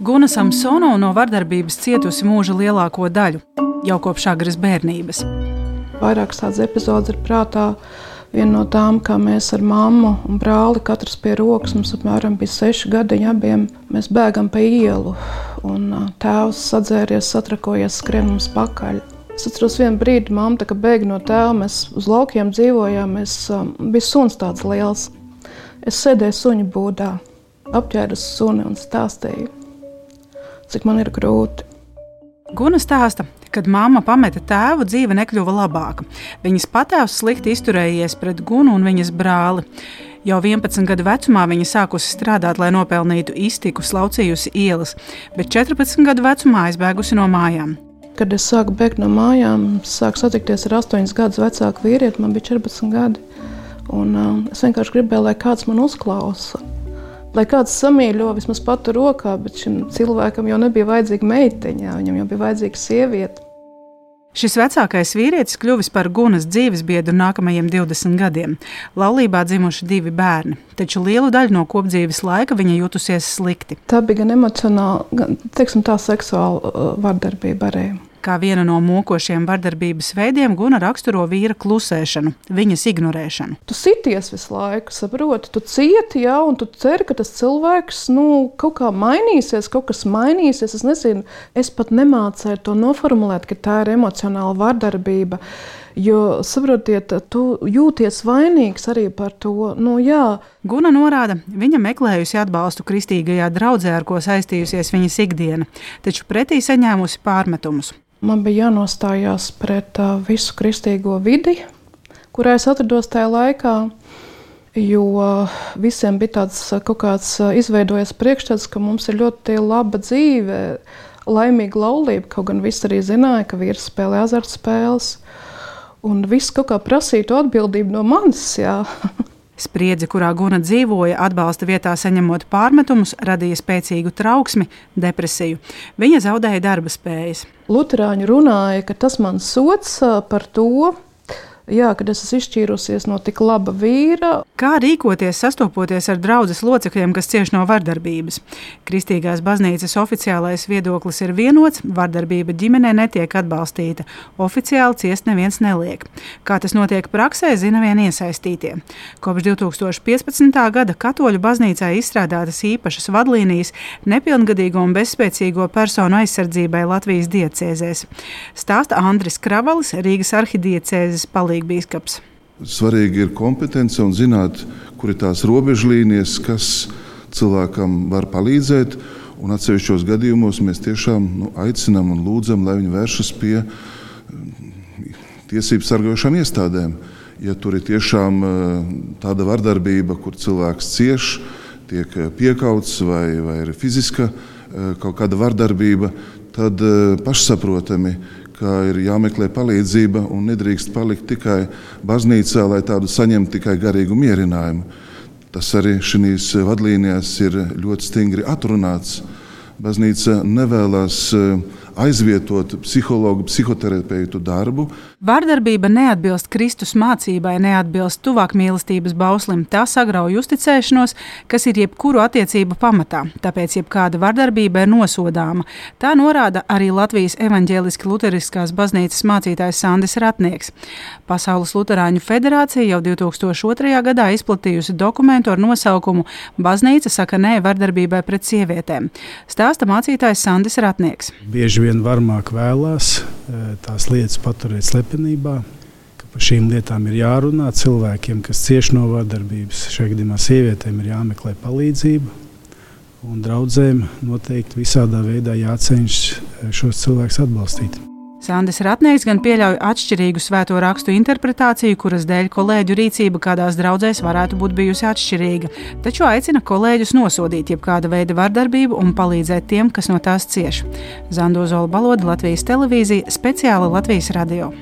Guna Samsonova no vardarbības cietusi mūža lielāko daļu, jau kopš agras bērnības. Vairākas tādas epizodes ir prātā. Viena no tām, kā mēs ar mammu un brāli, katrs pie rokas, mums apmēram bija seši gadi abiem. Mēs bēgam pa ielu, un tēvs sadzēries, satrakojies, skrien mums pakaļ. Es atceros vienu brīdi, mamma bēga no tēva. Mēs uz laukiem dzīvojām, mēs, um, bija suns tāds liels. Es sēdēju suņu būdā, apģērbu suni un stāstīju cik man ir grūti. Guna stāsta, kad mamma pameta tēvu, dzīve nekļuva labāka. Viņas patēvs slikti izturējies pret Gunu un viņas brāli. Jau 11 gadu vecumā viņa sākusi strādāt, lai nopelnītu iztiku, slaucījusi ielas, bet 14 gadu vecumā aizbēgusi no mājām. Kad es sāku bēgt no mājām, sāku satikties ar 8 gadus vecāku vīrieti, man bija 14 gadi. Un, uh, es vienkārši gribēju, lai kāds man uzklausa. Lai kāds samīļo vismaz patu rokā, bet šim cilvēkam jau nebija vajadzīga meitiņa, viņam jau bija vajadzīga sieviete. Šis vecākais vīrietis kļuvis par Gunas dzīves biedru nākamajiem 20 gadiem. Laulībā dzimuši divi bērni, taču lielu daļu no kopdzīves laika viņa jutusies slikti. Tā bija gan emocionāla, gan teiksim, tā seksuāla uh, vardarbība arī. Kā vienu no mokošiem vardarbības veidiem, Guna raksturo vīra klusēšanu, viņas ignorēšanu. Tu sities visu laiku, saproti, tu cieti, jā, un tu ceri, ka tas cilvēks nu, kaut kā mainīsies, kaut kas mainīsies. Es nezinu, es pat nemācēju to noformulēt, ka tā ir emocionāla vardarbība. Jo, saprotiet, tu jūties vainīgs arī par to. Nu, jā. Guna norāda, viņa meklējusi atbalstu kristīgajā draudzē, ar ko saistījusies viņas ikdiena, taču pretī saņēmusi pārmetumus. Man bija jānostājās pret uh, visu kristīgo vidi, kurā es atrados tajā laikā. Jo visiem bija tāds kaut kāds izveidojies priekšstats, ka mums ir ļoti laba dzīve, laimīga laulība. Kaut gan visi arī zināja, ka vīrs spēlē azartspēles. Un viss kaut kā prasītu atbildību no manis. Spriedzi, kurā Guna dzīvoja, atbalsta vietā saņemot pārmetumus, radīja spēcīgu trauksmi, depresiju. Viņa zaudēja darba spējas. Lutāņi runāja, ka tas man sots par to, jā, kad es esmu izšķīrusies no tik laba vīra. Kā rīkoties, sastopoties ar draugus locekļiem, kas cieš no vardarbības? Kristīgās baznīcas oficiālais viedoklis ir vienots, vardarbība ģimenē netiek atbalstīta. Oficiāli ciest neviens neliek. Kā tas notiek praksē, zina vien iesaistītie. Kopš 2015. gada Katoļu baznīcā izstrādātas īpašas vadlīnijas nepilngadīgo un bezspēcīgo personu aizsardzībai Latvijas diecēzēs. Stāsta Andris Kravalis, Rīgas arhidiecēzes palīdzības svarīgi bīskaps? Svarīgi ir kompetence un zināt, kur ir tās robežlīnijas, kas cilvēkam var palīdzēt. Un atsevišķos gadījumos mēs tiešām nu, aicinām un lūdzam, lai viņi vēršas pie mm, tiesību sargājošām iestādēm. Ja tur ir tiešām eh, tāda vardarbība, kur cilvēks cieš, tiek eh, piekauts vai, vai ir fiziska eh, kaut kāda vardarbība, tad pašsaprotami ka ir jāmeklē palīdzība un nedrīkst palikt tikai baznīcā, lai tādu saņemtu tikai garīgu mierinājumu. Tas arī šīs vadlīnijās ir ļoti stingri atrunāts. Baznīca nevēlas uh, aizvietot psihologu, psihoterapeitu darbu. Vārdarbība neatbilst Kristus mācībai, neatbilst tuvāk mīlestības bauslim. Tā sagrauj uzticēšanos, kas ir jebkuru attiecību pamatā. Tāpēc jebkāda vardarbība ir nosodāma. Tā norāda arī Latvijas evaņģēliski luteriskās baznīcas mācītājs Sandis Ratnieks. Pasaules Lutāņu federācija jau 2002. gadā izplatījusi dokumentu ar nosaukumu Baznīca saka nē vardarbībai pret sievietēm. Stāsta mācītājs Sandis Ratnieks. Bieži vien varmāk vēlās eh, tās lietas paturēt slepenībā. Par šīm lietām ir jārunā cilvēkiem, kas cieš no vardarbības. Šajā gadījumā sievietēm ir jāmeklē palīdzība. Un draudzēm noteikti visādā veidā jācenšas eh, šos cilvēkus atbalstīt. Sandis Ratnieks gan pieļauj atšķirīgu svēto rakstu interpretāciju, kuras dēļ kolēģu rīcība kādās draudzēs varētu būt bijusi atšķirīga, taču aicina kolēģus nosodīt jebkāda veida vardarbību un palīdzēt tiem, kas no tās cieš. Zandozola Baloda, Latvijas televīzija, speciāli Latvijas radio.